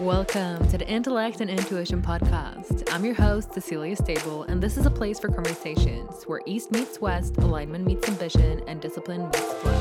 Welcome to the Intellect and Intuition Podcast. I'm your host, Cecilia Stable, and this is a place for conversations where East meets West, alignment meets ambition, and discipline meets flow.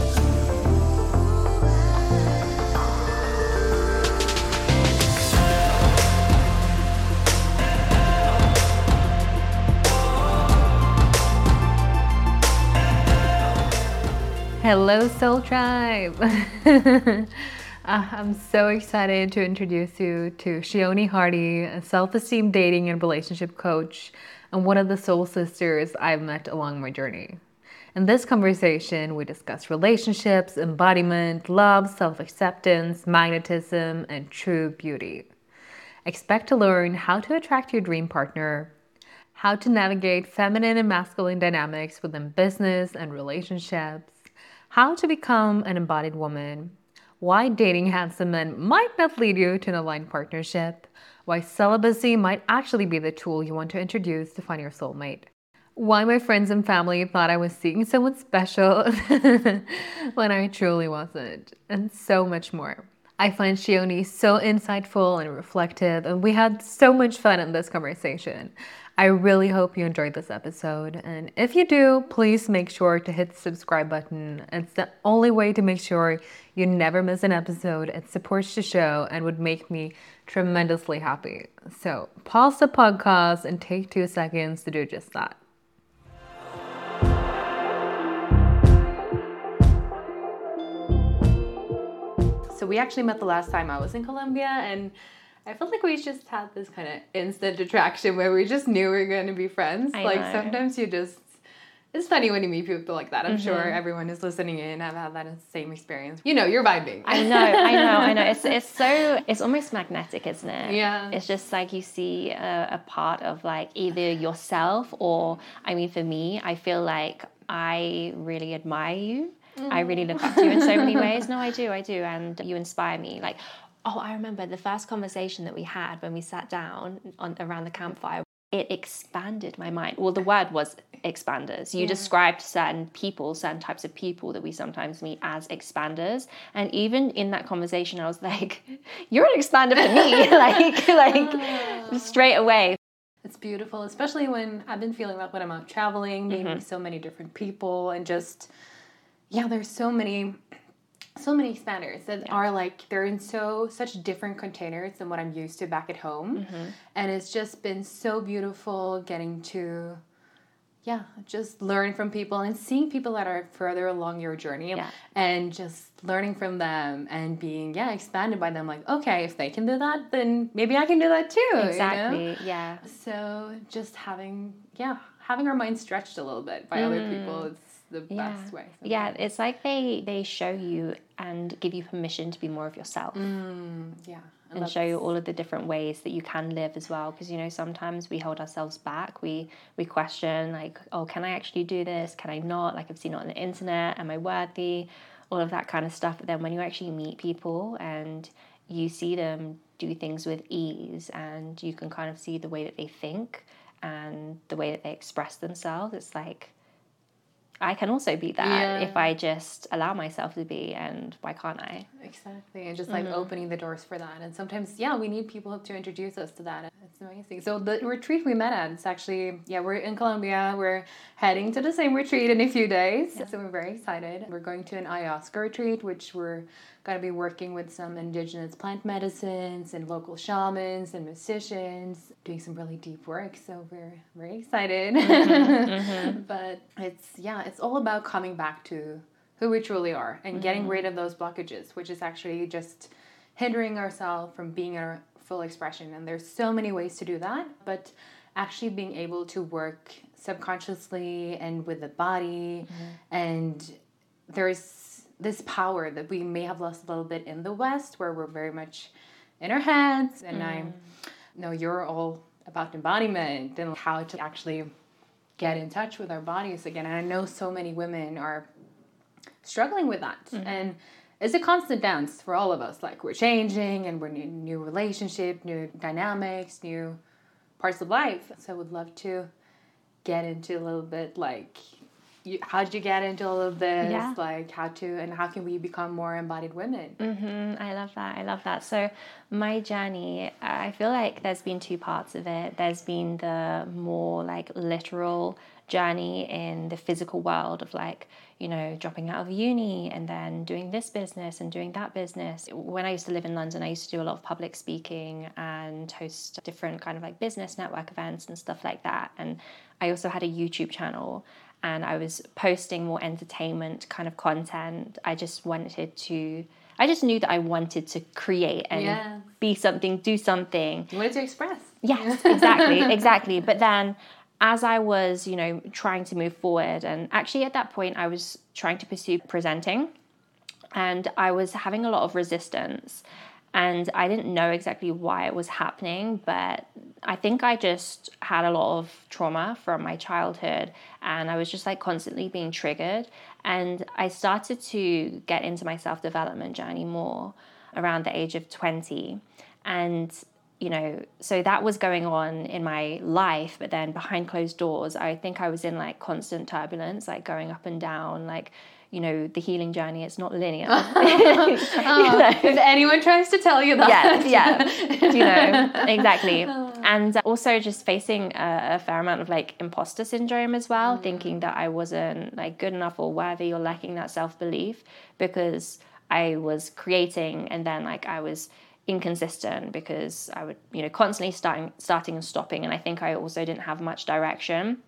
Hello, Soul Tribe. Uh, I'm so excited to introduce you to Chione Hardy, a self esteem dating and relationship coach, and one of the soul sisters I've met along my journey. In this conversation, we discuss relationships, embodiment, love, self acceptance, magnetism, and true beauty. Expect to learn how to attract your dream partner, how to navigate feminine and masculine dynamics within business and relationships, how to become an embodied woman why dating handsome men might not lead you to an aligned partnership, why celibacy might actually be the tool you want to introduce to find your soulmate, why my friends and family thought I was seeing someone special when I truly wasn't, and so much more. I find Chione so insightful and reflective, and we had so much fun in this conversation. I really hope you enjoyed this episode. And if you do, please make sure to hit the subscribe button. It's the only way to make sure you never miss an episode. It supports the show and would make me tremendously happy. So pause the podcast and take two seconds to do just that. So we actually met the last time I was in Colombia and I felt like we just had this kind of instant attraction where we just knew we were going to be friends. I like know. sometimes you just it's funny when you meet people like that. I'm Mm-hmm. sure everyone is listening in I've had that same experience. You know, you're vibing. I know, I know, I know. It's it's so it's almost magnetic, isn't it? Yeah. It's just like you see a, a part of like either yourself or I mean, for me, I feel like I really admire you. I really look up to you in so many ways. No, I do, I do, and you inspire me. Like, oh, I remember the first conversation that we had when we sat down on around the campfire. It expanded my mind. Well, the word was expanders. You described certain people, certain types of people that we sometimes meet as expanders. And even in that conversation, I was like, "You're an expander for me!" like, like straight away. It's beautiful, especially when I've been feeling that when I'm out traveling, meeting Mm-hmm. so many different people, and just yeah, there's so many, so many expanders that are like they're in so such different containers than what I'm used to back at home, Mm-hmm. and it's just been so beautiful getting to. Yeah, just learn from people and seeing people that are further along your journey Yeah. and just learning from them and being, yeah, expanded by them. Like, okay, if they can do that, then maybe I can do that too. you know? Exactly. Yeah. So just having yeah, having our minds stretched a little bit by other people is the Mm. Yeah. best way. Yeah, it's like they they show you and give you permission to be more of yourself. Yeah. and show you all of the different ways that you can live as well because you know sometimes we hold ourselves back we we question like oh can i actually do this can i not like i've seen it on the internet am i worthy all of that kind of stuff but then when you actually meet people and you see them do things with ease and you can kind of see the way that they think and the way that they express themselves it's like i can also be that Yeah. if i just allow myself to be and why can't i Exactly. And just like Mm-hmm. opening the doors for that. And sometimes, yeah, we need people to introduce us to that. It's amazing. So the retreat we met at, it's actually, yeah, we're in Colombia. We're heading to the same retreat in a few days. So we're very excited. We're going to an ayahuasca retreat, which we're going to be working with some indigenous plant medicines and local shamans and musicians, doing some really deep work. So we're very excited. Mm-hmm. Mm-hmm. but it's, yeah, it's all about coming back to who we truly are and getting mm-hmm. rid of those blockages, which is actually just hindering ourselves from being our full expression. And there's so many ways to do that, but actually being able to work subconsciously and with the body mm-hmm. and there's this power that we may have lost a little bit in the west where we're very much in our heads and i mm. know you're all about embodiment and how to actually get in touch with our bodies again. And i know so many women are struggling with that mm-hmm. and it's a constant dance for all of us like we're changing and we're in new relationship new dynamics new parts of life so i would love to get into a little bit like you, how did you get into all of this? Yeah. Like how to and how can we become more embodied women? Mm-hmm. I love that. I love that. So, my journey, I feel like there's been two parts of it. There's been the more like literal journey in the physical world of like, you know, dropping out of uni and then doing this business and doing that business. When I used to live in London, I used to do a lot of public speaking and host different kind of like business network events and stuff like that. And I also had a YouTube channel and I was posting more entertainment kind of content. I just wanted to I just knew that I wanted to create and Yeah. be something, do something. You wanted to express. Yes, exactly, exactly. But then as I was, you know, trying to move forward and actually at that point I was trying to pursue presenting and I was having a lot of resistance and I didn't know exactly why it was happening, but I think I just had a lot of trauma from my childhood and I was just like constantly being triggered. And I started to get into my self development journey more around the age of 20. And you know, so that was going on in my life, but then behind closed doors, I think I was in like constant turbulence, like going up and down, like, you know, the healing journey, it's not linear. Oh, if anyone tries to tell you that. yeah, yeah, you know, exactly. Oh. And also just facing a, a fair amount of like imposter syndrome as well, mm. thinking that I wasn't like good enough or worthy or lacking that self belief because I was creating and then like I was inconsistent because I would, you know, constantly starting starting and stopping. And I think I also didn't have much direction.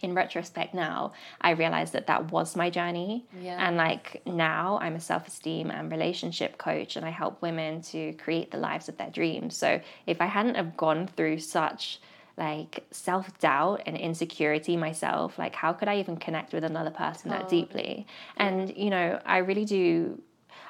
In retrospect now, I realized that that was my journey. Yeah. And like now I'm a self-esteem and relationship coach and I help women to create the lives of their dreams. So if I hadn't have gone through such like self-doubt and insecurity myself, like how could I even connect with another person that deeply? And you know, I really do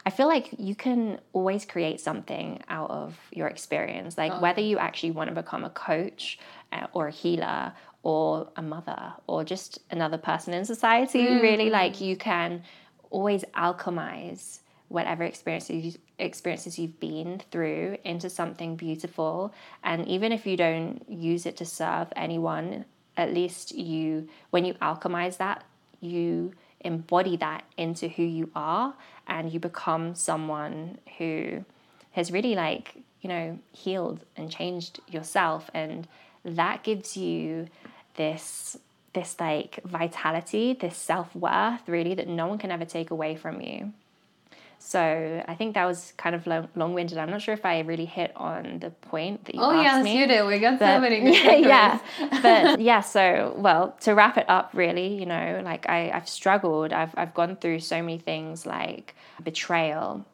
I feel like you can always create something out of your experience. Like whether you actually want to become a coach uh, or a healer or a mother or just another person in society, really, like you can always alchemize whatever experiences experiences you've been through into something beautiful. And even if you don't use it to serve anyone, at least you when you alchemize that, you embody that into who you are and you become someone who has really like you know healed and changed yourself and that gives you this this like vitality this self-worth really that no one can ever take away from you so i think that was kind of long, long-winded i'm not sure if i really hit on the point that you Oh asked yes, me you did. We got so many good yeah, takeaways. but yeah. So, well, to wrap it up, really, you know, like I, I've struggled. I've I've gone through so many things like betrayal,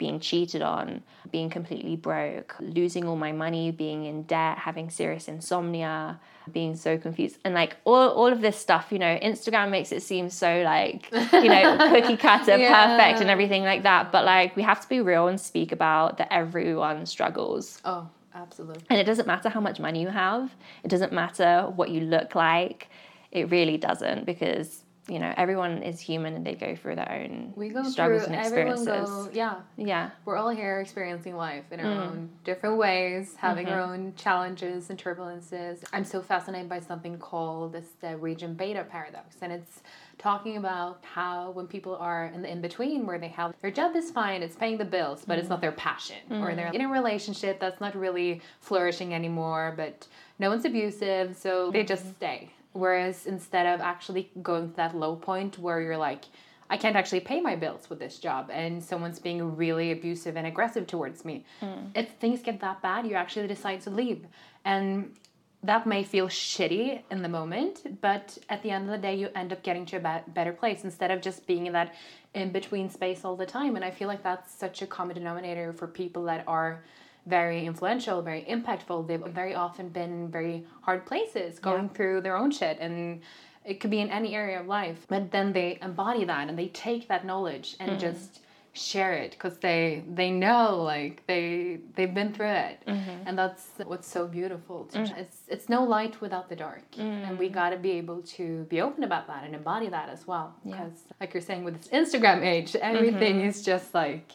being cheated on, being completely broke, losing all my money, being in debt, having serious insomnia, being so confused, and like all all of this stuff. You know, Instagram makes it seem so like you know cookie cutter, Yeah. perfect, and everything like that. But like we have to be real and speak about that. Everyone struggles. Oh, absolutely. And it doesn't matter how much money you have. It doesn't matter what you look like. It really doesn't because you know everyone is human and they go through their own We go struggles through and everyone experiences. go yeah. Yeah, We're all here experiencing life in our Mm. own different ways, having our Mm-hmm. own challenges and turbulences. I'm so fascinated by something called this the region beta paradox, and it's talking about how when people are in the in between, where they have their job is fine, it's paying the bills, but it's Mm. not their passion, or they're in a relationship that's not really flourishing anymore, but no one's abusive, so they just stay. Whereas instead of actually going to that low point where you're like, I can't actually pay my bills with this job, and someone's being really abusive and aggressive towards me. Hmm. If things get that bad, you actually decide to leave. And that may feel shitty in the moment, but at the end of the day, you end up getting to a better place instead of just being in that in between space all the time. And I feel like that's such a common denominator for people that are very influential, very impactful. They've very often been in very hard places, going through their own shit, and it could be in any area of life. But then they embody that and they take that knowledge and mm-hmm. just share it because they they know like they they've been through it. Mm-hmm. And that's what's so beautiful to mm. it's it's no light without the dark. And we mm. got to be able to be open about that and embody that as well because like you're saying with this instagram age mm-hmm. everything is just like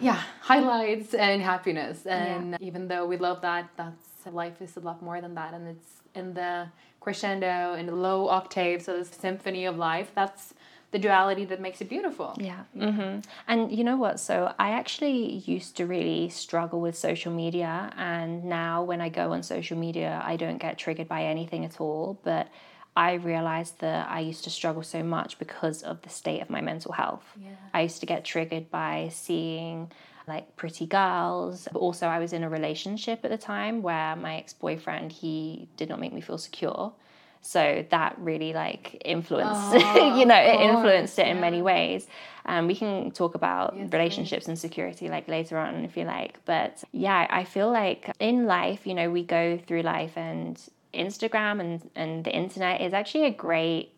yeah highlights and happiness and even though we love that that's life is a lot more than that and it's in the crescendo and the low octave, so the symphony of life. That's the duality that makes it beautiful. Yeah. Mm-hmm. And you know what? So I actually used to really struggle with social media. And now when I go on social media, I don't get triggered by anything at all. But I realized that I used to struggle so much because of the state of my mental health. Yeah. I used to get triggered by seeing like pretty girls. But also, I was in a relationship at the time where my ex boyfriend he did not make me feel secure. So that really like influenced, Oh, you know, it influenced it in yeah. many ways. Um, we can talk about Yes, relationships and security like later on if you like. But yeah, I feel like in life, you know, we go through life and Instagram and, and the internet is actually a great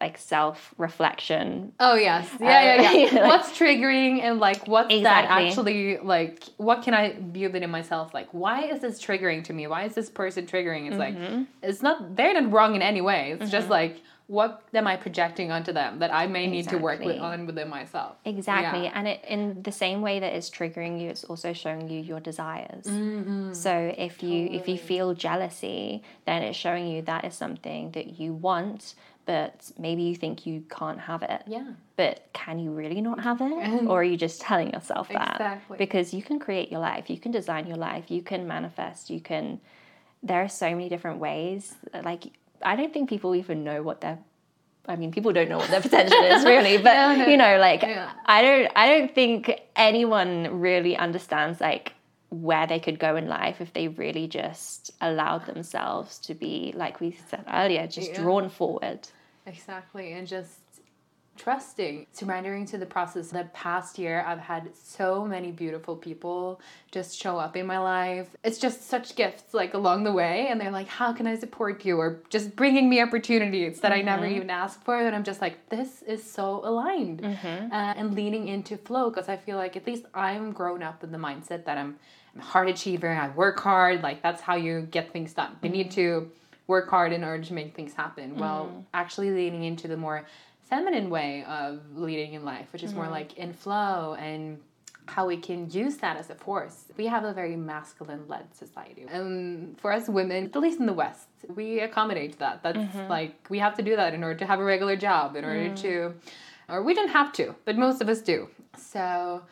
like self reflection Oh yes, yeah, yeah, yeah. like- what's triggering and like what's that actually like? What can I view that in myself? Like, why is this triggering to me? Why is this person triggering? It's Mm-hmm. like it's not they're not wrong in any way. It's just like what am I projecting onto them that I may need to work with on within myself? Exactly. Yeah. And it, in the same way that it's triggering you, it's also showing you your desires. Mm-hmm. So if you if you feel jealousy, then it's showing you that is something that you want, but maybe you think you can't have it. Yeah. But can you really not have it? or are you just telling yourself that? Exactly. Because you can create your life, you can design your life, you can manifest, you can there are so many different ways. Like I don't think people even know what their I mean, people don't know what their potential is really, but No, no. you know, like Yeah. I don't, I don't think anyone really understands like where they could go in life if they really just allowed themselves to be, like we said earlier, just Yeah. drawn forward. Exactly, and just trusting, surrendering to the process. The past year, I've had so many beautiful people just show up in my life. It's just such gifts, like along the way, and they're like, "How can I support you?" or just bringing me opportunities that I never mm-hmm. even asked for. And I'm just like, "This is so aligned," mm-hmm. uh, and leaning into flow because I feel like at least I'm grown up in the mindset that I'm, I'm a hard achiever. I work hard. Like that's how you get things done. You need mm-hmm. to work hard in order to make things happen. Well, actually leaning into the more feminine way of leading in life, which is more mm-hmm. like in flow and how we can use that as a force. We have a very masculine led society. And for us women, at least in the West, we accommodate that. That's mm-hmm. like we have to do that in order to have a regular job, in order mm. to or we don't have to, but most of us do. So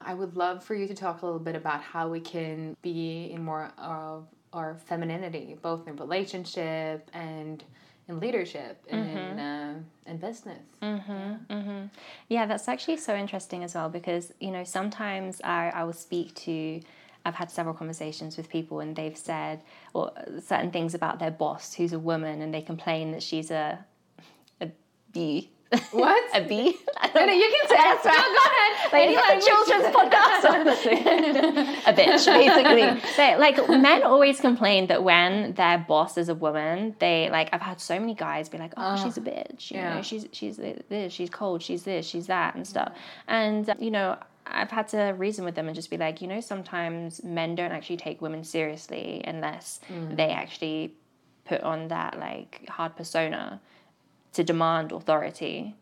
I would love for you to talk a little bit about how we can be in more of our femininity, both in relationship and in leadership and in, mm-hmm. uh, in business. Mm-hmm, mm-hmm. Yeah, that's actually so interesting as well because, you know, sometimes I, I will speak to, I've had several conversations with people and they've said or certain things about their boss who's a woman and they complain that she's a, a bee. What? a bee? No, no, you can say it. No, go ahead. Like, it's a children's podcast. a bitch, basically. They, like men always complain that when their boss is a woman, they like. I've had so many guys be like, "Oh, ah, she's a bitch. You yeah. know, she's she's this, she's cold, she's this, she's that, and stuff." And you know. I've had to reason with them and just be like, you know, sometimes men don't actually take women seriously unless mm. they actually put on that like hard persona to demand authority.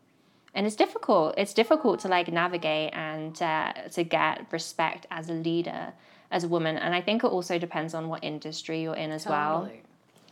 And it's difficult it's difficult to like navigate and uh, to get respect as a leader as a woman. And i think it also depends on what industry you're in as well.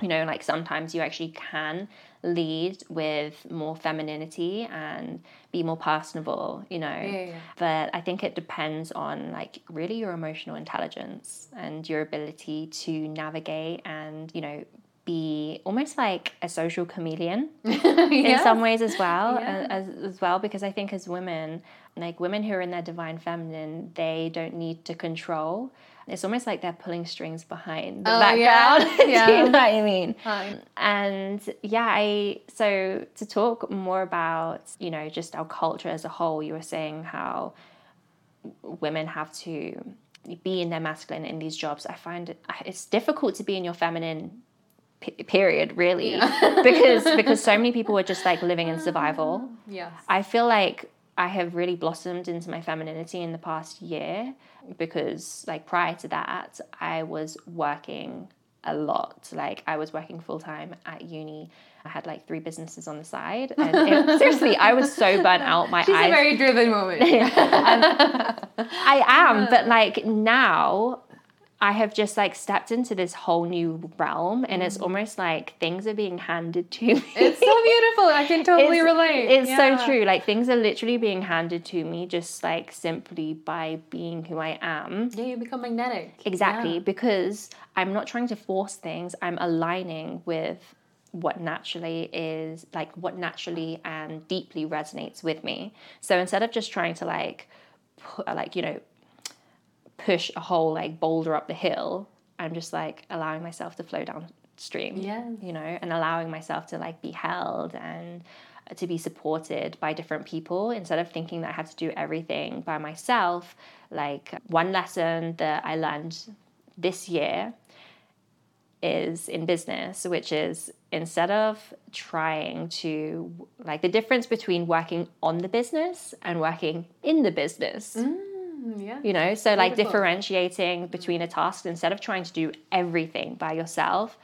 You know like sometimes you actually can lead with more femininity and be more personable you know. Yeah, yeah. but i think it depends on like really your emotional intelligence and your ability to navigate and you know be almost like a social chameleon in some ways as well Yeah. as, as well because i think as women like women who are in their divine feminine they don't need to control it's almost like they're pulling strings behind the Oh, background yeah. do you know what i mean Fine. and yeah i so to talk more about you know just our culture as a whole you were saying how women have to be in their masculine in these jobs i find it, it's difficult to be in your feminine p- period really because because so many people were just like living in mm. survival yeah I feel like I have really blossomed into my femininity in the past year because, like, prior to that, I was working a lot. Like, I was working full time at uni. I had like three businesses on the side. And it- seriously, I was so burnt out. My She's eyes. a very driven woman. I am, but like now, I have just like stepped into this whole new realm, and it's Mm-hmm. almost like things are being handed to me. It's so beautiful. I can totally It's- relate. It's Yeah. so true. Like things are literally being handed to me just like simply by being who I am. Yeah, you become magnetic. Exactly, Yeah. because I'm not trying to force things. I'm aligning with what naturally is like what naturally and deeply resonates with me. So instead of just trying to like like you know push a whole like boulder up the hill, I'm just like allowing myself to flow downstream. Yes. You know, and allowing myself to like be held and to be supported by different people instead of thinking that I have to do everything by myself. Like one lesson that I learned this year is in business, which is instead of trying to like the difference between working on the business and working in the business. Mm, Mm, yeah. You know, so like Beautiful. differentiating mm. between a task instead of trying to do everything by yourself,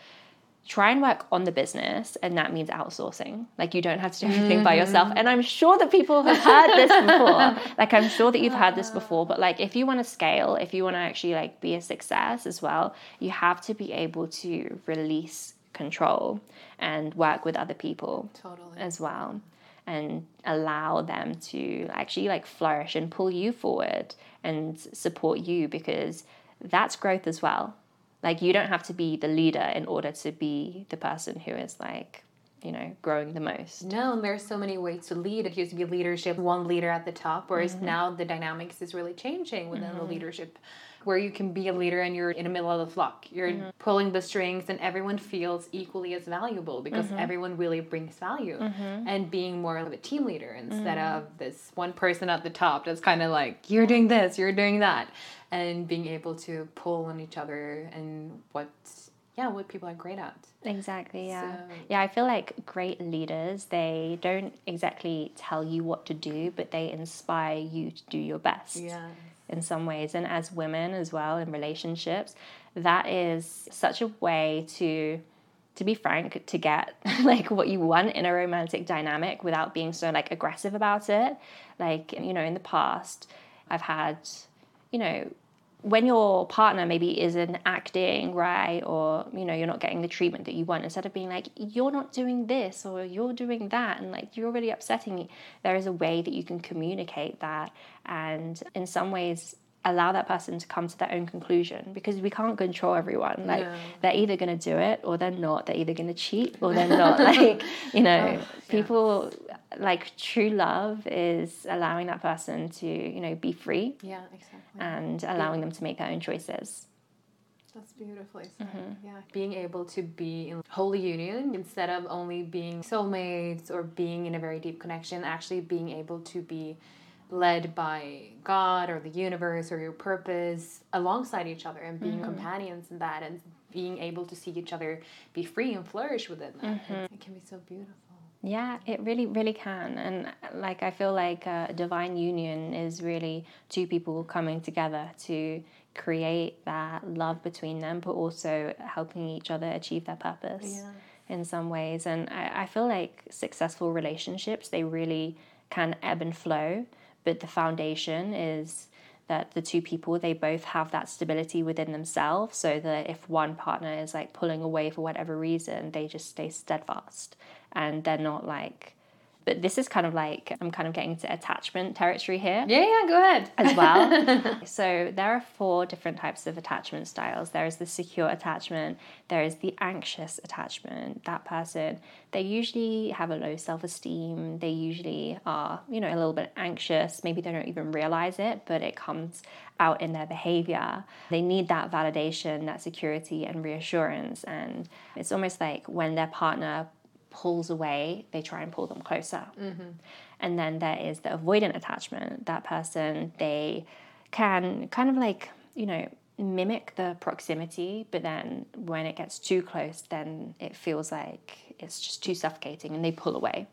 try and work on the business, and that means outsourcing. Like you don't have to do everything by yourself. Mm. And I'm sure that people have heard this before. like I'm sure that you've heard this ah. before. But like if you want to scale, if you want to actually like be a success as well, you have to be able to release control and work with other people Totally. as well and allow them to actually like flourish and pull you forward and support you because that's growth as well. Like you don't have to be the leader in order to be the person who is like you know growing the most No, and there's so many ways to lead. It used to be leadership, one leader at the top, whereas mm-hmm. now the dynamics is really changing within the mm-hmm. leadership, where you can be a leader and you're in the middle of the flock. You're mm-hmm. pulling the strings, and everyone feels equally as valuable because everyone really brings value. And being more of a team leader instead of this one person at the top that's kind of like, you're doing this, you're doing that, and being able to pull on each other and what, yeah, what people are great at. Exactly, yeah. So- Yeah, I feel like great leaders, they don't exactly tell you what to do, but they inspire you to do your best Yeah. in some ways. And as women as well in relationships, that is such a way to to be frank, to get like what you want in a romantic dynamic without being so like aggressive about it. Like, you know, in the past, I've had, you know, when your partner maybe isn't acting right or you know you're not getting the treatment that you want instead of being like you're not doing this or you're doing that and like you're really upsetting me there is a way that you can communicate that and in some ways allow that person to come to their own conclusion because we can't control everyone. Like No. they're either going to do it or they're not. They're either going to cheat or they're not. Like you know oh, people like true love is allowing that person to you know be free Yeah, exactly. and allowing them to make their own choices. That's beautifully said. Mm-hmm. Yeah. Being able to be in holy union instead of only being soulmates or being in a very deep connection, actually being able to be led by God or the universe or your purpose alongside each other and being mm-hmm. companions in that and being able to see each other be free and flourish within that. It, it can be so beautiful. Yeah, it really, really can. And like, I feel like uh, a divine union is really two people coming together to create that love between them, but also helping each other achieve their purpose Yeah. in some ways. And I, I feel like successful relationships, they really can ebb and flow, but the foundation is that the two people they both have that stability within themselves so that if one partner is like pulling away for whatever reason they just stay steadfast. And they're not like but this is kind of like i'm kind of getting to attachment territory here Yeah, yeah, go ahead. as well. so there are four different types of attachment styles. There is the secure attachment, there is the anxious attachment. That person, they usually have a low self-esteem. They usually are, you know, a little bit anxious. Maybe they don't even realize it, but it comes out in their behavior. They need that validation, that security and reassurance and it's almost like when their partner pulls away, they try and pull them closer. Mm-hmm. And then there is the avoidant attachment. That person, they can kind of like, you know, mimic the proximity, but then when it gets too close, then it feels like it's just too suffocating and they pull away.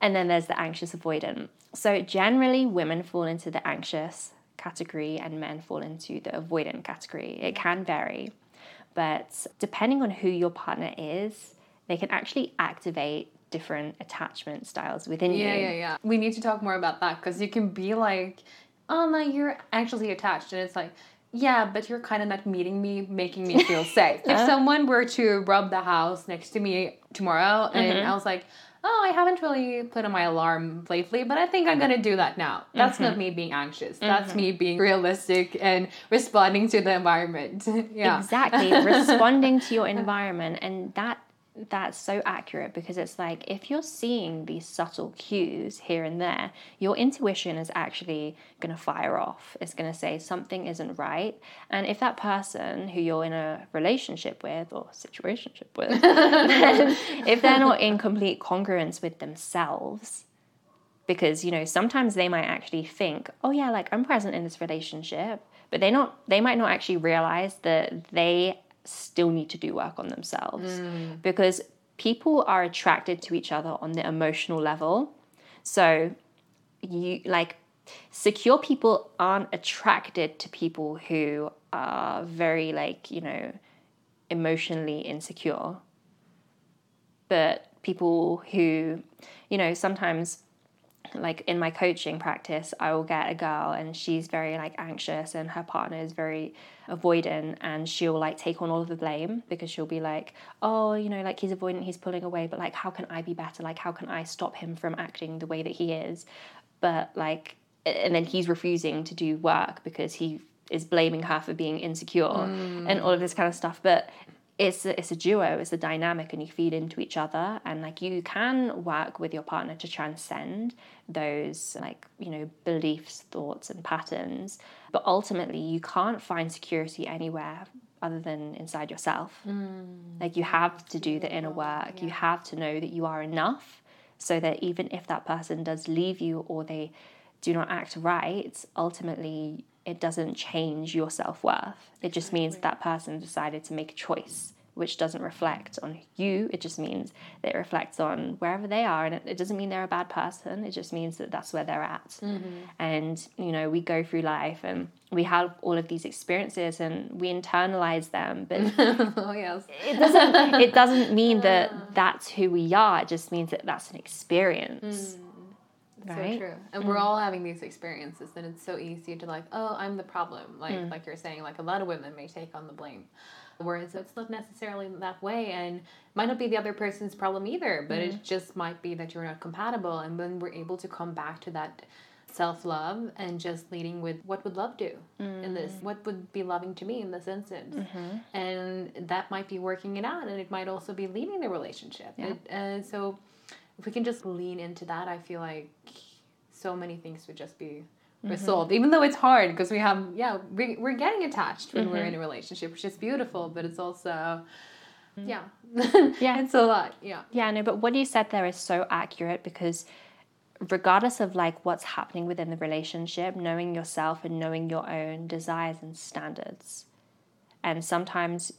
And then there's the anxious avoidant. So generally, women fall into the anxious category and men fall into the avoidant category. It can vary, but depending on who your partner is, they can actually activate different attachment styles within Yeah, you. yeah, yeah. Yeah. We need to talk more about that because you can be like, oh no, you're actually attached, and it's like, yeah, but you're kind of not meeting me, making me feel safe. if uh-huh. someone were to rub the house next to me tomorrow and mm-hmm. I was like, oh, I haven't really put on my alarm lately, but I think I'm gonna do that now. That's not mm-hmm. me being anxious. That's mm-hmm. me being realistic and responding to the environment. yeah. Exactly. Responding to your environment. And that that's so accurate because it's like if you're seeing these subtle cues here and there, your intuition is actually going to fire off. It's going to say something isn't right. And if that person who you're in a relationship with or situationship with, if they're not in complete congruence with themselves, because you know sometimes they might actually think, oh yeah, like I'm present in this relationship, but they not they might not actually realize that they still need to do work on themselves mm. because people are attracted to each other on the emotional level. So you like secure people aren't attracted to people who are very like, you know, emotionally insecure. But people who, you know, sometimes like in my coaching practice, I will get a girl and she's very like anxious and her partner is very avoidant and she'll like take on all of the blame because she'll be like, oh, you know, like he's avoidant, he's pulling away, but like how can I be better? Like how can I stop him from acting the way that he is? But like, and then he's refusing to do work because he is blaming her for being insecure mm. and all of this kind of stuff. But it's a, it's a duo, it's a dynamic, and you feed into each other. And like you can work with your partner to transcend those like you know beliefs, thoughts, and patterns. But ultimately, you can't find security anywhere other than inside yourself. Hmm. Like you have to do the inner work. You have to know that you are enough, so that even if that person does leave you or they do not act right, ultimately it doesn't change your self worth. It just means that person decided to make a choice which doesn't reflect on you. It just means that it reflects on wherever they are. And it, it doesn't mean they're a bad person. It just means that that's where they're at. Mm-hmm. And, you know, we go through life and we have all of these experiences and we internalize them. But oh yes. it doesn't, it doesn't mean that that's who we are. It just means that that's an experience. Mm. Right? So true. And we're mm. all having these experiences, and it's so easy to like, oh, I'm the problem. Like mm. like you're saying, like a lot of women may take on the blame. Whereas it's not necessarily that way and might not be the other person's problem either, but it mm. just might be that you're not compatible. And when we're able to come back to that self love and just leading with what would love do in this? What would be loving to me in this instance? Mm-hmm. And that might be working it out, and it might also be leaving the relationship. It, and so if we can just lean into that, I feel like so many things would just be mm-hmm. resolved. Even though it's hard because we have, yeah, we, we're getting attached when we're in mm-hmm. a relationship, which is beautiful, but it's also, mm-hmm. yeah, Yeah. it's a lot. Yeah, Yeah, no, but what you said there is so accurate because regardless of like what's happening within the relationship, knowing yourself and knowing your own desires and standards. And sometimes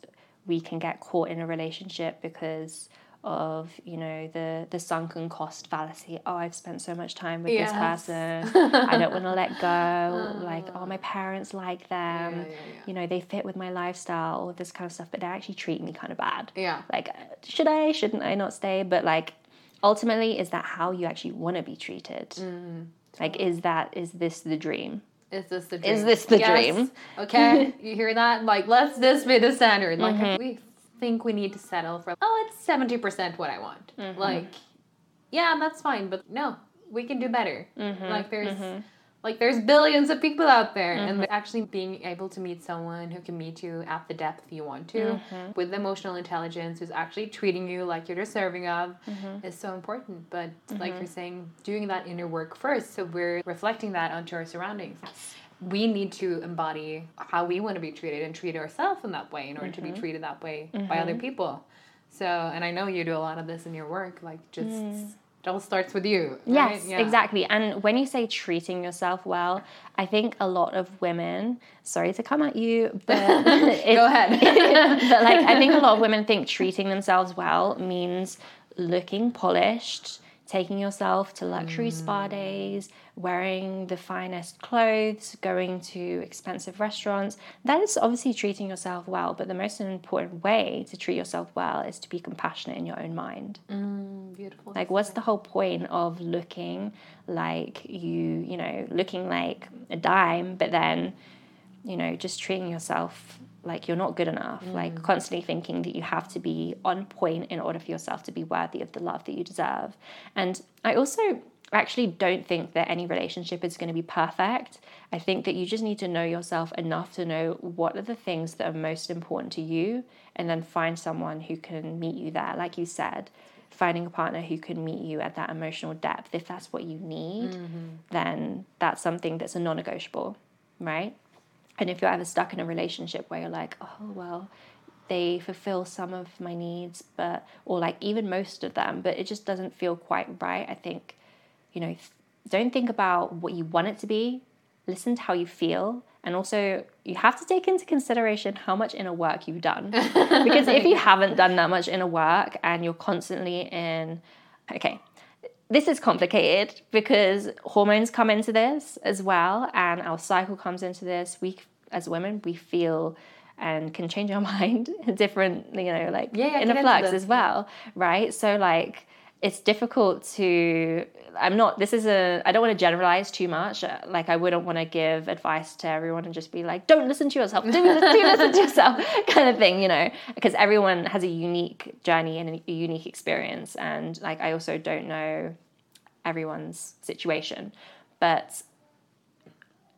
we can get caught in a relationship because of, you know, the the sunken cost fallacy. Oh, I've spent so much time with Yes. this person. I don't want to let go. Like, oh, my parents like them. Yeah, yeah, yeah. You know, they fit with my lifestyle, all this kind of stuff, but they actually treat me kind of bad yeah. like uh, should i shouldn't i not stay but like ultimately is that how you actually want to be treated Mm. like is that is this the dream Is this the dream? Is this the Yes. dream? Okay, you hear that? Like, let's this be the standard. Like, Mm-hmm. we think we need to settle for, oh, it's 70% what I want. Mm-hmm. Like, yeah, that's fine, but no, we can do better. Mm-hmm. Like, there's. Mm-hmm. Like there's billions of people out there, and mm-hmm. actually being able to meet someone who can meet you at the depth you want to, mm-hmm. with emotional intelligence, who's actually treating you like you're deserving of, is so important. But like you're saying, doing that inner work first, so we're reflecting that onto our surroundings we need to embody how we want to be treated and treat ourselves in that way in order to be mm-hmm. treated that way by other mm-hmm. people. So, and I know you do a lot of this in your work, like just mm. it all starts with you. right? yes Yeah. exactly and when you say treating yourself well i think a lot of women sorry to come at you but it- Go ahead. but like I think a lot of women think treating themselves well means looking polished, taking yourself to luxury spa mm. days, wearing the finest clothes, going to expensive restaurants. That is obviously treating yourself well, but the most important way to treat yourself well is to be compassionate in your own mind. Beautiful. Like, what's the whole point of looking like you, you know, looking like a dime, but then you know, just treating yourself like you're not good enough, mm. like constantly thinking that you have to be on point in order for yourself to be worthy of the love that you deserve. And I also actually don't think that any relationship is going to be perfect. I think that you just need to know yourself enough to know what are the things that are most important to you and then find someone who can meet you there. Like you said, finding a partner who can meet you at that emotional depth, if that's what you need, mm-hmm. then that's something that's a non negotiable, right? And if you're ever stuck in a relationship where you're like, oh, well, they fulfill some of my needs, but, or like even most of them, but it just doesn't feel quite right, I think, you know, don't think about what you want it to be, listen to how you feel. And also, you have to take into consideration how much inner work you've done. because if you haven't done that much inner work and you're constantly in, okay, this is complicated because hormones come into this as well, and our cycle comes into this. We, as women, we feel and can change our mind different, you know, like yeah, yeah, in a flux as well, right? So like it's difficult to i'm not this is a i don't want to generalize too much. Uh, like i wouldn't want to give advice to everyone and just be like don't listen to yourself. Do, do listen to yourself kind of thing you know? Because everyone has a unique journey and a unique experience and like i also don't know everyone's situation. But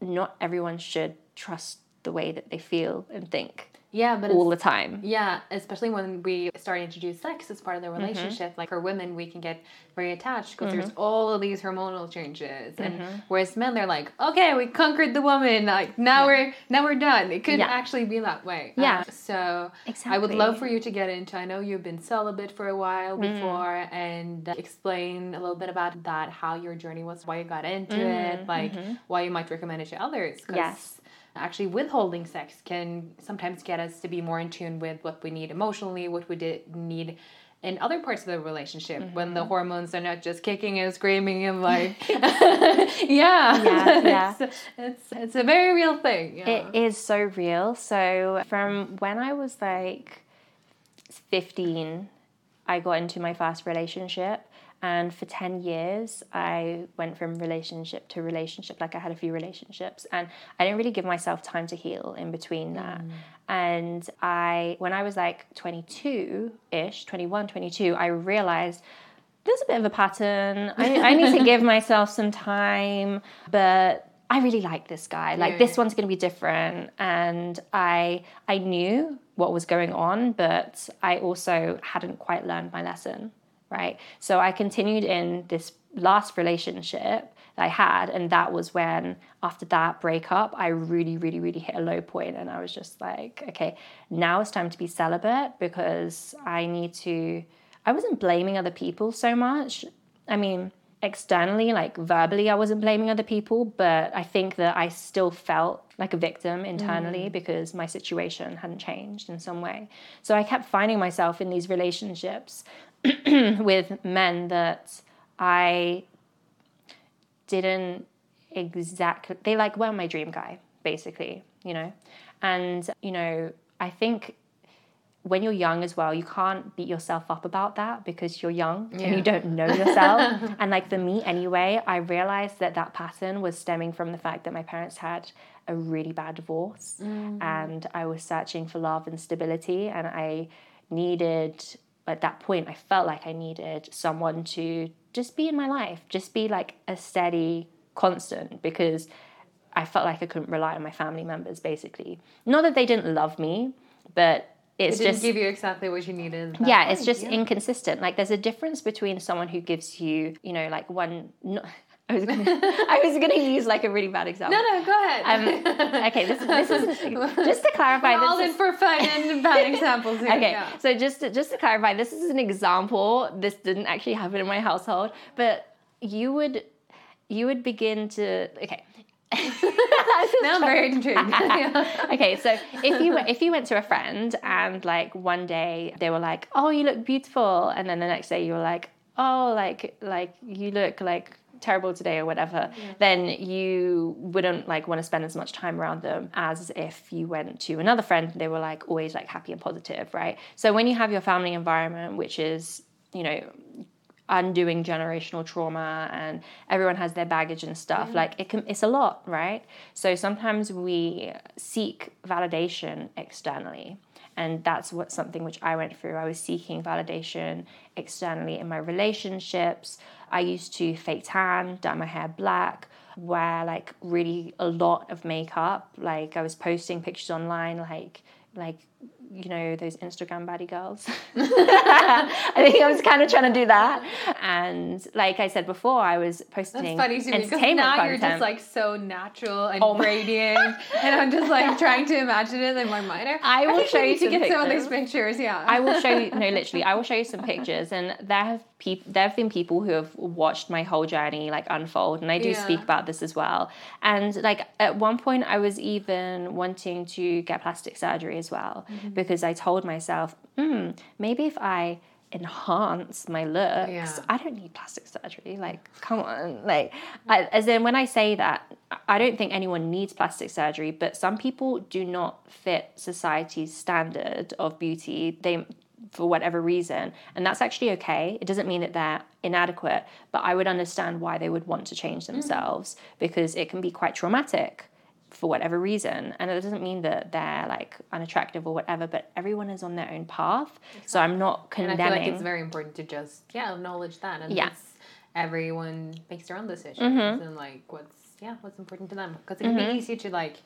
not everyone should trust the way that they feel and think yeah, but all the time. Yeah, especially when we start to introduce sex as part of the mm-hmm. relationship. Mm-hmm. Like for women, we can get very attached because mm-hmm. there's all of these hormonal changes, and mm-hmm. whereas men, they're like, okay, we conquered the woman. Like now yeah. we're now we're done. It could yeah. actually be that way. Yeah. Uh, so exactly. I would love for you to get into. I know you've been celibate for a while mm-hmm. before, and explain a little bit about that, how your journey was, why you got into it, mm-hmm. like why you might recommend it to others. Yes actually withholding sex can sometimes get us to be more in tune with what we need emotionally, what we did need in other parts of the relationship mm-hmm. when the hormones are not just kicking and screaming and like yeah yeah, yeah. It's, it's, it's a very real thing yeah. it is so real so from when i was like 15 i got into my first relationship and for 10 years, I went from relationship to relationship. Like I had a few relationships, and I didn't really give myself time to heal in between that. Mm. And I, when I was like 22 ish, 21, 22, I realized there's a bit of a pattern. I, I need to give myself some time, but I really like this guy. Like yeah. this one's going to be different, and I I knew what was going on, but I also hadn't quite learned my lesson right? So I continued in this last relationship that I had, and that was when, after that breakup, I really, really, really hit a low point, and I was just like, okay, now it's time to be celibate because I need to. I wasn't blaming other people so much. I mean, externally, like verbally, I wasn't blaming other people, but I think that I still felt like a victim internally mm. because my situation hadn't changed in some way. So I kept finding myself in these relationships with men that I didn't exactly they like were my dream guy basically you know and you know i think when you're young as well you can't beat yourself up about that because you're young yeah. and you don't know yourself and like for me anyway i realized that that pattern was stemming from the fact that my parents had a really bad divorce mm. and i was searching for love and stability and i needed at that point, I felt like I needed someone to just be in my life, just be like a steady constant because I felt like I couldn't rely on my family members basically. Not that they didn't love me, but it's it just give you exactly what you needed. Yeah, point. it's just yeah. inconsistent. Like there's a difference between someone who gives you, you know, like one. I was gonna, I was gonna use like a really bad example. No, no, go ahead. Um, okay, this, this is just to clarify. We're all in for fun and bad examples. Here. Okay, yeah. so just to, just to clarify, this is an example. This didn't actually happen in my household, but you would you would begin to okay. Now I'm very intrigued. okay, so if you if you went to a friend and like one day they were like, "Oh, you look beautiful," and then the next day you were like, "Oh, like like you look like." terrible today or whatever, yeah. then you wouldn't like want to spend as much time around them as if you went to another friend and they were like always like happy and positive, right? So when you have your family environment, which is, you know, undoing generational trauma and everyone has their baggage and stuff. Mm-hmm. Like it can it's a lot right? So sometimes we seek validation externally. And that's what something which i went through. I was seeking validation externally in my relationships. I used to fake tan dye my hair black wear like really a lot of makeup. Like i was posting pictures online like like you know those Instagram baddie girls. I think I was kind of trying to do that, and like I said before, I was posting That's funny to me entertainment now content. you're just like so natural and Oh radiant, and I'm just like trying to imagine it in my mind. I will think show you to get some of these pictures. pictures. Yeah, I will show you. No, literally, I will show you some pictures, and there have there have been people who have watched my whole journey like unfold, and I do Yeah. speak about this as well. And like at one point, I was even wanting to get plastic surgery as well Mm-hmm. because I told myself, hmm, maybe if I enhance my looks, Yeah. I don't need plastic surgery. Like, come on, like, I, as in when I say that, I don't think anyone needs plastic surgery, but some people do not fit society's standard of beauty. They for whatever reason, and that's actually okay. It doesn't mean that they're inadequate, but I would understand why they would want to change themselves because it can be quite traumatic for whatever reason and it doesn't mean that they're like unattractive or whatever but everyone is on their own path so i'm not and I condemning feel like it's very important to just yeah acknowledge that and Yeah. it's- everyone makes their own decisions Mm-hmm. and like what's yeah what's important to them because it can be easy to like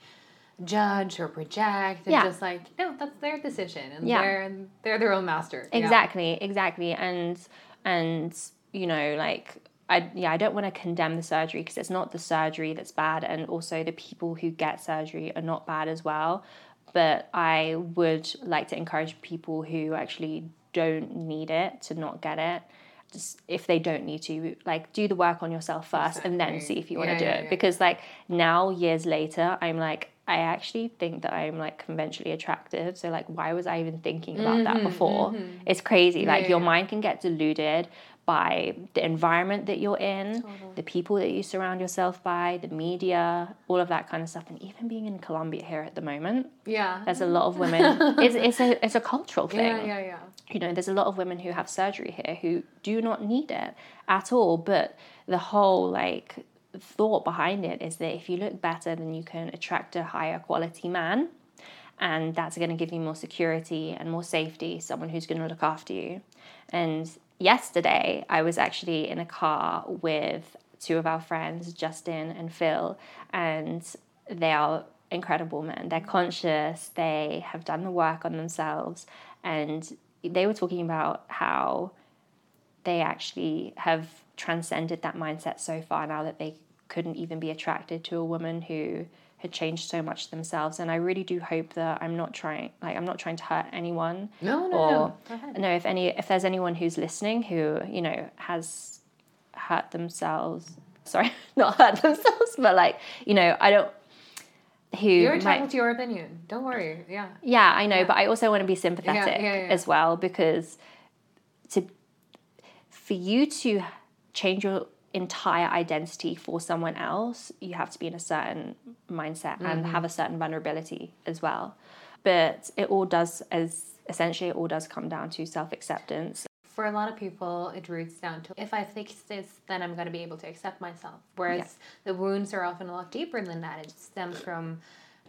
judge or project and Yeah. just like no that's their decision and Yeah. they're they're their own master Yeah. exactly exactly and and you know like I, yeah, I don't want to condemn the surgery because it's not the surgery that's bad, and also the people who get surgery are not bad as well. But I would like to encourage people who actually don't need it to not get it. Just if they don't need to, like do the work on yourself first, and then see if you want to do it. Because like now, years later, I'm like, I actually think that I'm like conventionally attractive. So like, why was I even thinking about that before? It's crazy. like Mm-hmm, yeah, your mind can get deluded by the environment that you're in, the people that you surround yourself by, the media, all of that kind of stuff. And even being in Colombia here at the moment, yeah there's a lot of women. it's, it's a it's a cultural thing. yeah yeah yeah You know, there's a lot of women who have surgery here who do not need it at all. But the whole like thought behind it is that if you look better, then you can attract a higher quality man. And that's going to give you more security and more safety, someone who's going to look after you. And yesterday, I was actually in a car with two of our friends, Justin and Phil, and they are incredible men. They're conscious, they have done the work on themselves, and they were talking about how they actually have transcended that mindset so far now that they couldn't even be attracted to a woman who had changed so much themselves. And i really do hope that i'm not trying like i'm not trying to hurt anyone no no or no. Go ahead. no if any if there's anyone who's listening who you know has hurt themselves sorry not hurt themselves but like you know i don't who you're might- entitled to your opinion. Don't worry. Yeah. Yeah, I know, but I also want to be sympathetic yeah, yeah. as well because to for you to change your entire identity for someone else, you have to be in a certain mindset and Mm-hmm. have a certain vulnerability as well. But it all does as essentially it all does come down to self-acceptance. for a lot of people, it roots down to if I fix this, then I'm going to be able to accept myself. Whereas the wounds are often a lot deeper than that. It stems from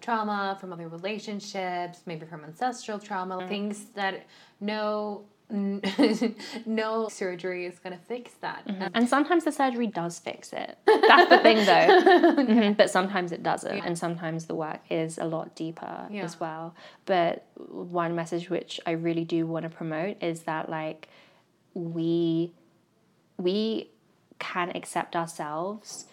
trauma, from other relationships, maybe from ancestral trauma, things that no. no surgery is going to fix that. And sometimes the surgery does fix it. That's the thing, though. Mhm, But sometimes it doesn't. And sometimes the work is a lot deeper Yeah. as well. But one message which I really do want to promote is that, like, we we can accept ourselves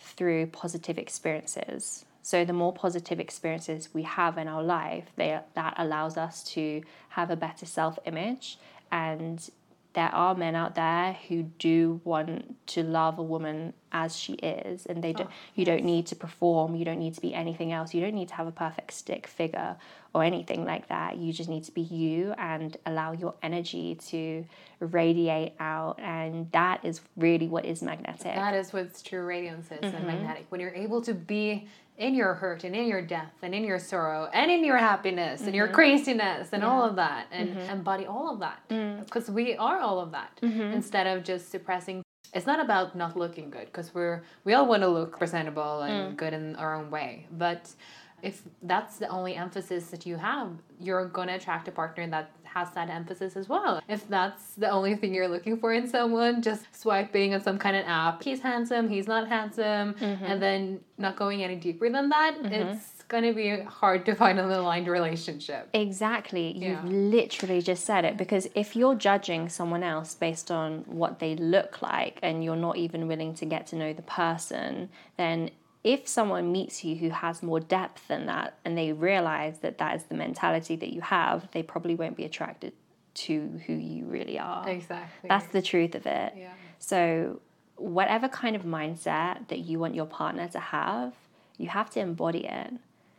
through positive experiences. So the more positive experiences we have in our life, they, that allows us to have a better self-image. And there are men out there who do want to love a woman as she is, and they don't. Oh, you don't need to perform. You don't need to be anything else. You don't need to have a perfect stick figure or anything like that. You just need to be you and allow your energy to radiate out, and that is really what is magnetic. That is what true radiance is and mm-hmm. magnetic. When you're able to be in your hurt and in your death and in your sorrow and in your happiness and your mm-hmm. craziness and all of that and mm-hmm. embody all of that. Mm. Because we are all of that mm-hmm. instead of just suppressing. It's not about not looking good because we're we all want to look presentable and mm. good in our own way but if that's the only emphasis that you have you're going to attract a partner that has that emphasis as well. If that's the only thing you're looking for in someone just swiping on some kind of app. He's handsome he's not handsome mm-hmm. and then not going any deeper than that mm-hmm. it's going to be hard to find an aligned relationship. Exactly. You've Yeah. literally just said it because if you're judging someone else based on what they look like and you're not even willing to get to know the person, then if someone meets you who has more depth than that and they realize that that is the mentality that you have, they probably won't be attracted to who you really are. exactly That's the truth of it. Yeah. So, whatever kind of mindset that you want your partner to have, you have to embody it.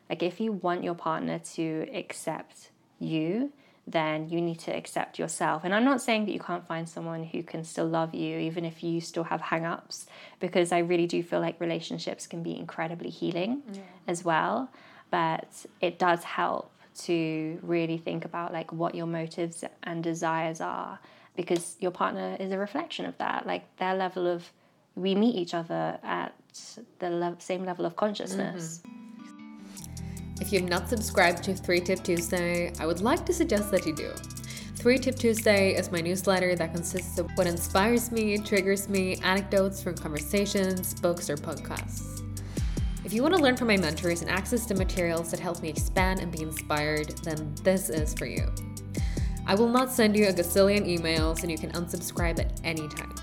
Like, if you want your partner to accept you, then you need to accept yourself. And I'm not saying that you can't find someone who can still love you, even if you still have hang ups, because I really do feel like relationships can be incredibly healing as well. But it does help to really think about like what your motives and desires are because your partner is a reflection of that like their level of we meet each other at the le- same level of consciousness mm-hmm. If you've not subscribed to 3 Tip Tuesday, I would like to suggest that you do. 3 Tip Tuesday is my newsletter that consists of what inspires me, triggers me, anecdotes from conversations, books, or podcasts. If you want to learn from my mentors and access to materials that help me expand and be inspired, then this is for you. I will not send you a gazillion emails and you can unsubscribe at any time.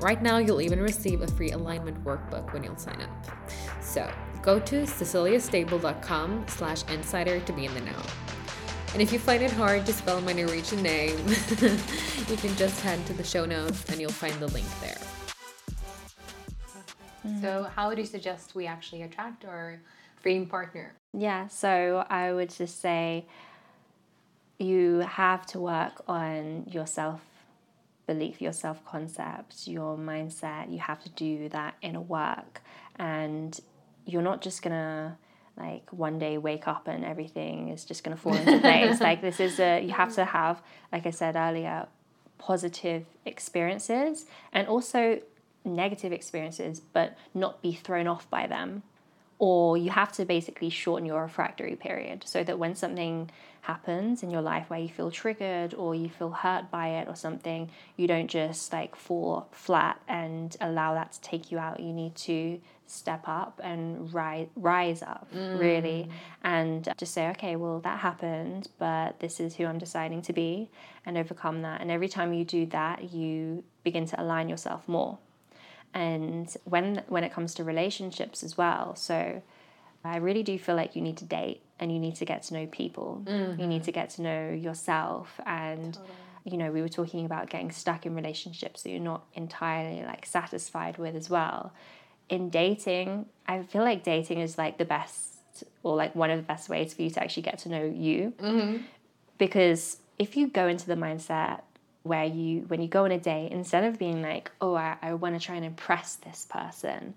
Right now, you'll even receive a free alignment workbook when you'll sign up. So go to ceciliastable.com slash insider to be in the know. And if you find it hard to spell my Norwegian name, you can just head to the show notes and you'll find the link there. Mm. So, how would you suggest we actually attract our dream partner? Yeah, so I would just say you have to work on your self belief, your self concept, your mindset. You have to do that inner work. And you're not just gonna like one day wake up and everything is just gonna fall into place. like this is a you have to have, like I said earlier, positive experiences and also negative experiences, but not be thrown off by them or you have to basically shorten your refractory period so that when something happens in your life where you feel triggered or you feel hurt by it or something you don't just like fall flat and allow that to take you out you need to step up and rise rise up really. Mm. And just say okay well that happened but this is who I'm deciding to be and overcome that. And every time you do that you begin to align yourself more. And when when it comes to relationships as well so i really do feel like you need to date and you need to get to know people. You need mm-hmm. to get to know yourself. And you know we were talking about getting stuck in relationships that you're not entirely like satisfied with as well in dating i feel like dating is like the best or like one of the best ways for you to actually get to know you. Mm-hmm. Because if you go into the mindset where you when you go on a date instead of being like oh i, I want to try and impress this person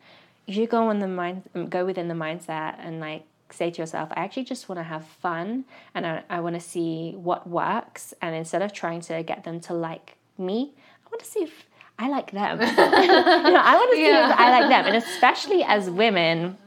you should go on the mind um, go within the mindset and like say to yourself i actually just want to have fun and i, I want to see what works and instead of trying to get them to like me i want to see if i like them. You know i want to see if i like them. And especially as women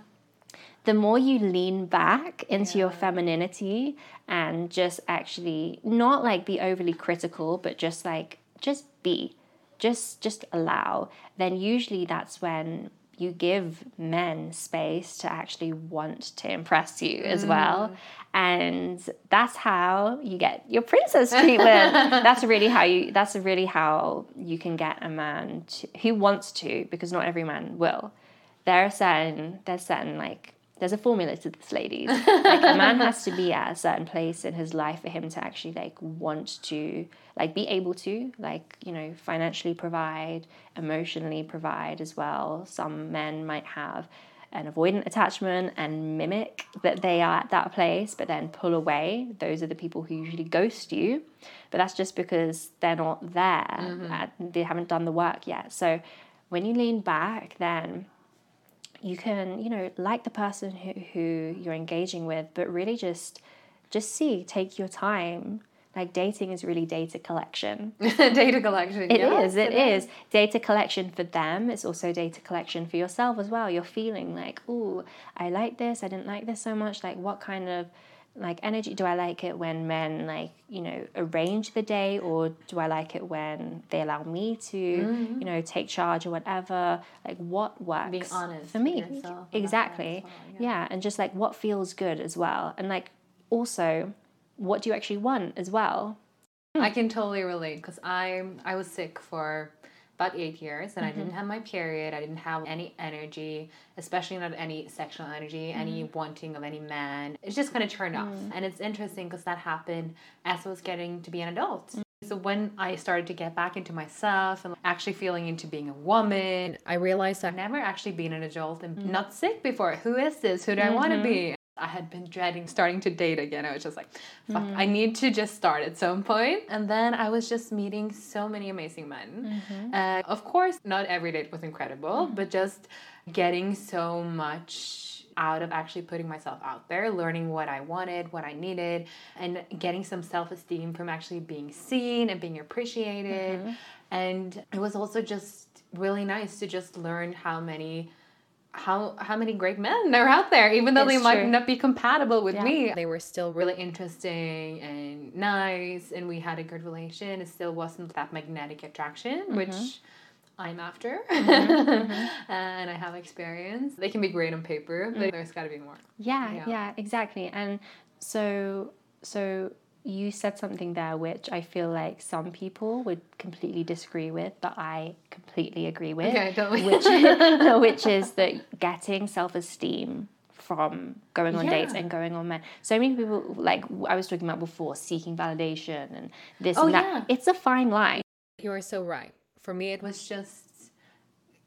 the more you lean back into your femininity and just actually not like be overly critical but just like just be just just allow then usually that's when you give men space to actually want to impress you as well. Mm. And that's how you get your princess treatment that's really how you that's really how you can get a man to, who wants to because not every man will. There are certain there's certain like there's a formula to this ladies. Like a man has to be at a certain place in his life for him to actually like want to like be able to like you know financially provide emotionally provide as well. Some men might have an avoidant attachment and mimic that they are at that place but then pull away. Those are the people who usually ghost you but that's just because they're not there. Uh, they haven't done the work yet. So when you lean back then you can, you know, like the person who, who you're engaging with, but really just just see, take your time. Like dating is really data collection. data collection. It yes, is. it is. Data collection for them. It's also data collection for yourself as well. You're feeling like, oh, I like this. I didn't like this so much. Like, what kind of like energy do I like it when men like you know arrange the day, or do I like it when they allow me to Mm-hmm. you know take charge or whatever? Like, what works Being honest for me? yourself Exactly. well, yeah, and just like what feels good as well, and like also what do you actually want as well? I can totally relate because I I was sick for about eight years and I Mm-hmm. didn't have my period. I didn't have any energy, especially not any sexual energy, any Mm-hmm. wanting of any man. It's just kind of turned off. Mm. And it's interesting because that happened as I was getting to be an adult. Mm. So when I started to get back into myself and actually feeling into being a woman, I realized I've never actually been an adult and Mm. not sick before. Who is this? Who do I want Mm-hmm. to be? I had been dreading starting to date again. I was just like, fuck, Mm. I need to just start at some point. And then I was just meeting so many amazing men. Mm-hmm. Uh, of course, not every date was incredible, but just getting so much out of actually putting myself out there, learning what I wanted, what I needed, and getting some self esteem from actually being seen and being appreciated. Mm-hmm. And it was also just really nice to just learn how many how how many great men are out there even though they might true. not be compatible with Yeah. me they were still really interesting and nice and we had a good relation it still wasn't that magnetic attraction Mm-hmm. which i'm after mm-hmm. Mm-hmm. and i have experience they can be great on paper but mm. there's got to be more Yeah, Yeah. yeah, exactly. And so so you said something there which I feel like some people would completely disagree with, but I completely agree with. Okay, tell me. Which which is that getting self-esteem from going on dates and going on men. So many people like I was talking about before seeking validation and this Oh, and that. yeah. It's a fine line. you are so right for me it was just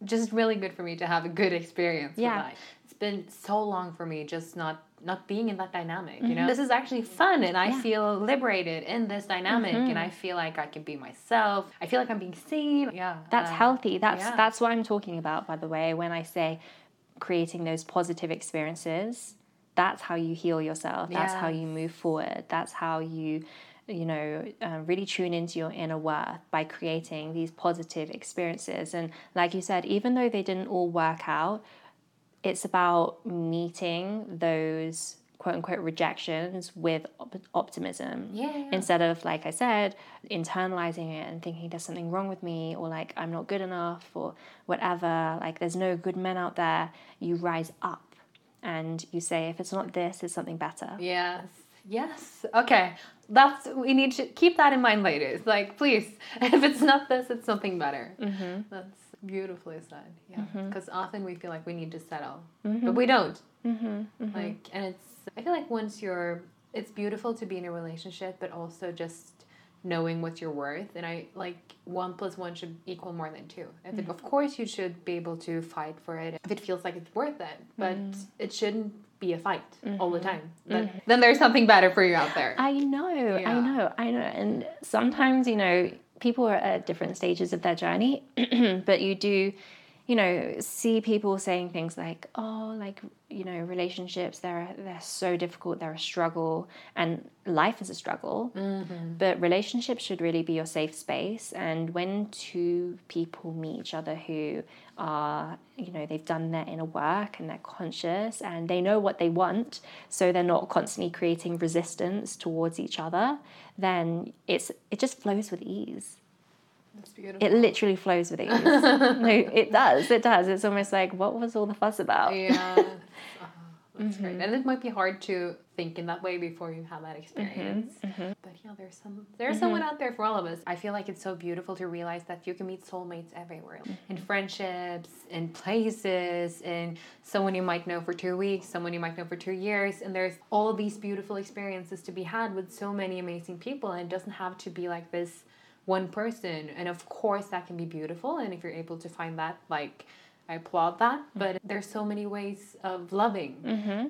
just really good for me to have a good experience Yeah. it's been so long for me just not not being in that dynamic you know this is actually fun and i Mm-hmm. Yeah. feel liberated in this dynamic and i feel like i can be myself i feel like i'm being seen yeah That's healthy. That's yeah. that's what I'm talking about, by the way, when I say creating those positive experiences. That's how you heal yourself. That's how you move forward. That's how you, you know, uh, really tune into your inner worth by creating these positive experiences. And like you said, even though they didn't all work out, it's about meeting those quote unquote rejections with op- optimism Yeah, yeah. instead of like i said internalizing it and thinking there's something wrong with me or like i'm not good enough or whatever like there's no good men out there you rise up and you say if it's not this it's something better Yes. Yes. Okay. That's we need to keep that in mind, ladies. Like, please, if it's not this, it's something better. Mm-hmm. That's beautifully said. Yeah. Because often we feel like we need to settle, but we don't. Mm-hmm. Like, and it's. I feel like once you're, it's beautiful to be in a relationship, but also just knowing what you're worth. And I like one plus one should equal more than two. I Mm-hmm. think, of course, you should be able to fight for it if it feels like it's worth it, but Mm-hmm. it shouldn't be a fight all the time. But then there's something better for you out there. I know, Yeah. I know, I know. And sometimes, you know, people are at different stages of their journey, but you do, you know, see people saying things like, "Oh, like you know, relationships they're they're so difficult, they're a struggle, and life is a struggle." Mm-hmm. But relationships should really be your safe space. And when two people meet each other who are, you know, they've done their inner work and they're conscious and they know what they want, so they're not constantly creating resistance towards each other, then it's it just flows with ease. That's beautiful. It literally flows with ease. no, it does. It does. It's almost like, what was all the fuss about? Yeah. That's Mm-hmm. great. And it might be hard to think in that way before you have that experience. Mm-hmm. But yeah, there's some there's someone out there for all of us. I feel like it's so beautiful to realize that you can meet soulmates everywhere. Mm-hmm. In friendships, in places, in someone you might know for two weeks, someone you might know for two years. And there's all these beautiful experiences to be had with so many amazing people. And it doesn't have to be like this one person. And of course that can be beautiful. And if you're able to find that like I applaud that, but there's so many ways of loving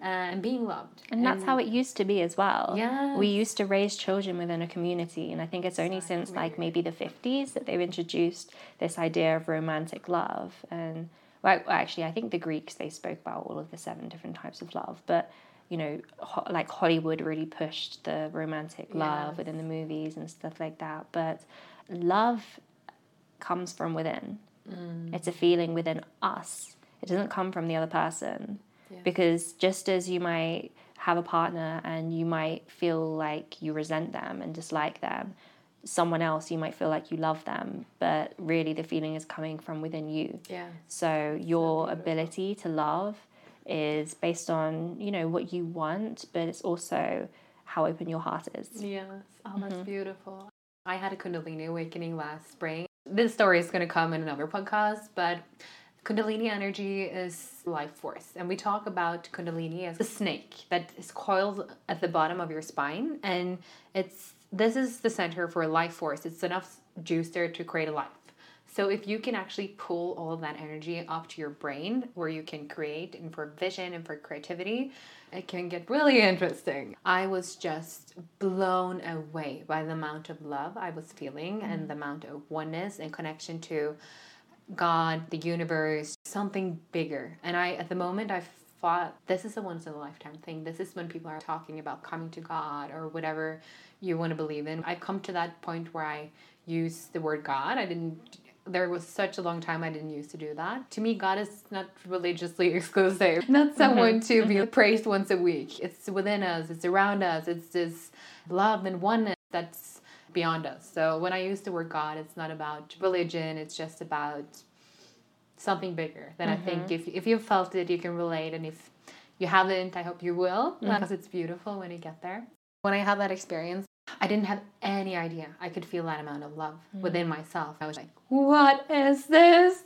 and being loved. Mm-hmm. And that's how it used to be as well. Yes. We used to raise children within a community. And I think it's only since like maybe the 50s that they've introduced this idea of romantic love. And well, actually, I think the Greeks they spoke about all of the seven different types of love, but you know, ho- like Hollywood really pushed the romantic love Yes. within the movies and stuff like that. But love comes from within. Mm. It's a feeling within us. It doesn't come from the other person. Yeah. Because just as you might have a partner and you might feel like you resent them and dislike them, someone else you might feel like you love them, but really the feeling is coming from within you. Yeah. So your ability to love is based on, you know, what you want, but it's also how open your heart is. Yes. Oh, that's beautiful. I had a Kundalini awakening last spring. This story is going to come in another podcast, but Kundalini energy is life force. And we talk about Kundalini as a snake that is coiled at the bottom of your spine. And it's this is the center for life force. It's enough juice there to create a life. So if you can actually pull all of that energy up to your brain where you can create and for vision and for creativity, it can get really interesting. I was just blown away by the amount of love I was feeling and mm-hmm. the amount of oneness and connection to God, the universe, something bigger. And I at the moment I thought this is a once in a lifetime thing. This is when people are talking about coming to God or whatever you want to believe in. I've come to that point where I use the word God. I didn't there was such a long time I didn't used to do that. To me, God is not religiously exclusive, not mm-hmm. someone to be mm-hmm. praised once a week. It's within us, it's around us, it's this love and oneness that's beyond us. So when I use the word God, it's not about religion, it's just about something bigger. Then I mm-hmm. think if, if you've felt it, you can relate. And if you haven't, I hope you will, because it's beautiful when you get there. When I had that experience, I didn't have any idea I could feel that amount of love hmm. within myself. I was like, what is this?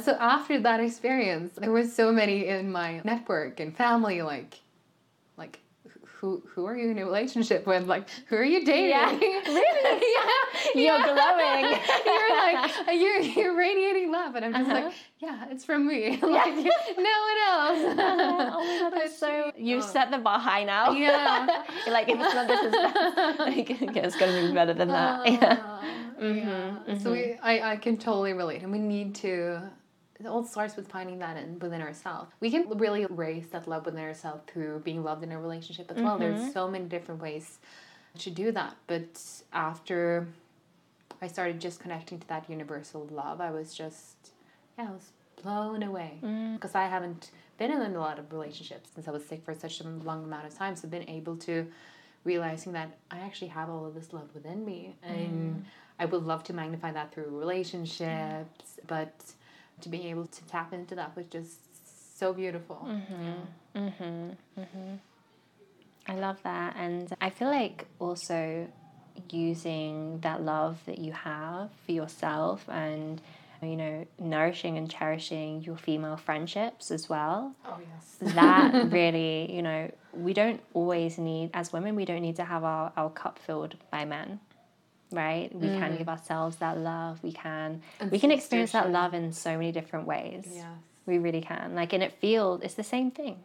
So after that experience, there were so many in my network and family like like who who are you in a relationship with? Like who are you dating? Yeah. really? yeah. You're yeah. glowing. you're like you're you're radiating love, and I'm just Uh-huh. like, yeah, it's from me. like no one else. oh my god, that's so. You set the bar high now. Yeah. Like, if it's not this, it's that. Like, yeah, it's gonna be better than that. Yeah. Uh, yeah. So we, I, I can totally relate, and we need to. It all starts with finding that in, within ourselves. We can really raise that love within ourselves through being loved in a relationship as well. There's mm-hmm. so many different ways to do that. But after I started just connecting to that universal love, I was just, yeah, I was blown away mm. because I haven't been in a lot of relationships since I was sick for such a long amount of time. So being able to realizing that I actually have all of this love within me, and mm. I would love to magnify that through relationships, but to be able to tap into that was just so beautiful. Mhm. Mhm. Mhm. I love that. And I feel like also using that love that you have for yourself and, you know, nourishing and cherishing your female friendships as well. Oh yes. That really, you know, we don't always need, as women, we don't need to have our, our cup filled by men. Right, we can mm. give ourselves that love. We can, And we can experience that love in so many different ways. Yes. We really can. Like, and it feels, it's the same thing.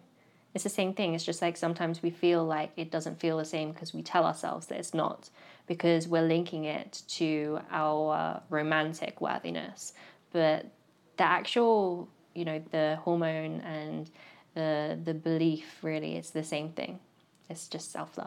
It's the same thing. It's just like sometimes we feel like it doesn't feel the same because we tell ourselves that it's not because we're linking it to our romantic worthiness. But the actual, you know, the hormone and the the belief really is the same thing. It's just self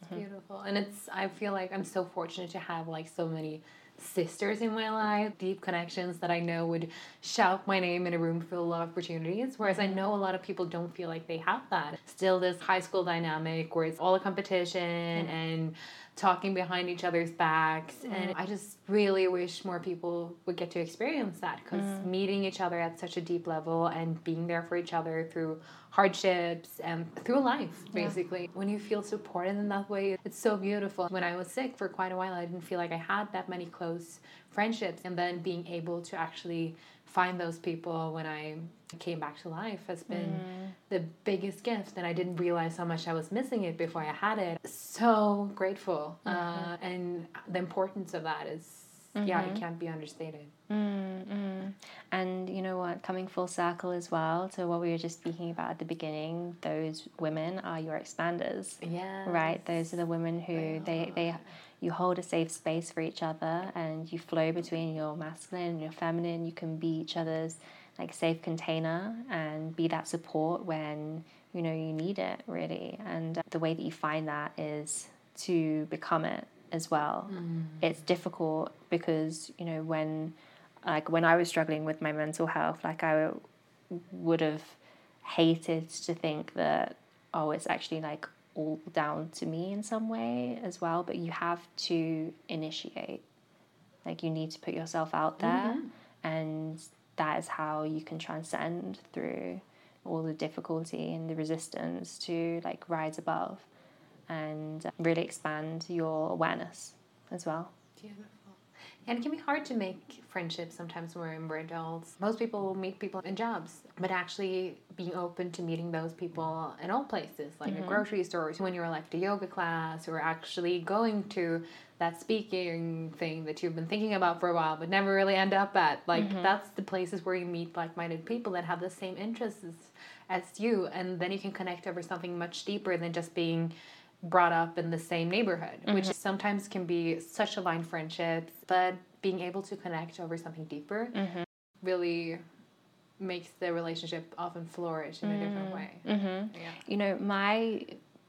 it's mm-hmm. beautiful. And it's I feel like I'm so fortunate to have like so many sisters in my life, deep connections that I know would shout my name in a room full of opportunities. Whereas I know a lot of people don't feel like they have that. Still this high school dynamic where it's all a competition mm-hmm. and talking behind each other's backs. Mm. And I just really wish more people would get to experience that because mm. meeting each other at such a deep level and being there for each other through hardships and through life, basically. When you feel supported in that way, it's so beautiful. When I was sick for quite a while, I didn't feel like I had that many close friendships. And then being able to actually find those people when I came back to life has been mm. the biggest gift. And I didn't realize how much I was missing it before I had it. So grateful. Mm-hmm. Uh, and the importance of that is, yeah, it mm-hmm. can't be understated. Mm-mm. And you know what? Coming full circle as well to what we were just speaking about at the beginning, those women are your expanders. Yeah. Right? Those are the women who they, they you hold a safe space for each other and you flow between your masculine and your feminine. You can be each other's like safe container and be that support when you know you need it really and the way that you find that is to become it as well mm. it's difficult because you know when like when i was struggling with my mental health like i would have hated to think that oh it's actually like all down to me in some way as well but you have to initiate like you need to put yourself out there mm-hmm. and that is how you can transcend through all the difficulty and the resistance to like rise above and really expand your awareness as well. Beautiful. And it can be hard to make friendships sometimes when we're adults. Most people will meet people in jobs, but actually being open to meeting those people in all places, like mm-hmm. a grocery store, when you're like to yoga class, or actually going to that speaking thing that you've been thinking about for a while but never really end up at. Like mm-hmm. that's the places where you meet like-minded people that have the same interests as you, and then you can connect over something much deeper than just being brought up in the same neighborhood, mm-hmm. which sometimes can be such a aligned friendships, but being able to connect over something deeper mm-hmm. really makes the relationship often flourish in a different way. Mm-hmm. Yeah. You know, my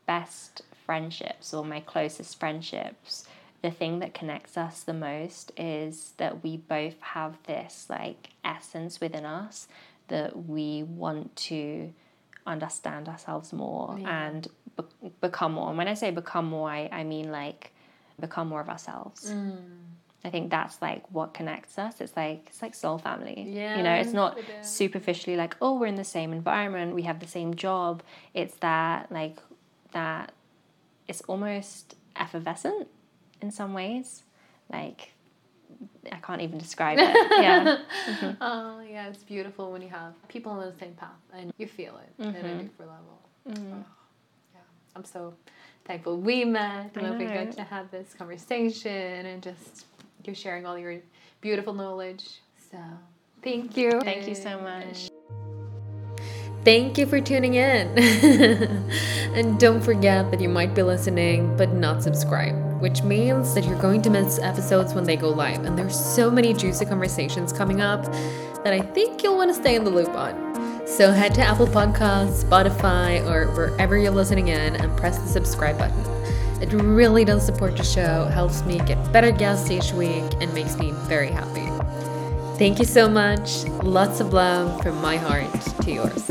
best friendships or my closest friendships the thing that connects us the most is that we both have this like essence within us that we want to understand ourselves more yeah. and be- become more. And when I say become more, I, I mean like become more of ourselves. Mm. I think that's like what connects us. It's like it's like soul family. Yeah, you know, it's not it superficially like oh we're in the same environment, we have the same job. It's that like that. It's almost effervescent in some ways. Like I can't even describe it. Yeah. Mm-hmm. Oh yeah, it's beautiful when you have people on the same path and you feel it mm-hmm. at a mm-hmm. deeper level. Mm-hmm. Oh, I'm so thankful we met and we got to have this conversation and just you're sharing all your beautiful knowledge. So thank you. Thank you so much. Thank you for tuning in. and don't forget that you might be listening but not subscribed, which means that you're going to miss episodes when they go live. And there's so many juicy conversations coming up that I think you'll want to stay in the loop on. So head to Apple Podcasts, Spotify, or wherever you're listening in and press the subscribe button. It really does support the show, helps me get better guests each week, and makes me very happy. Thank you so much. Lots of love from my heart to yours.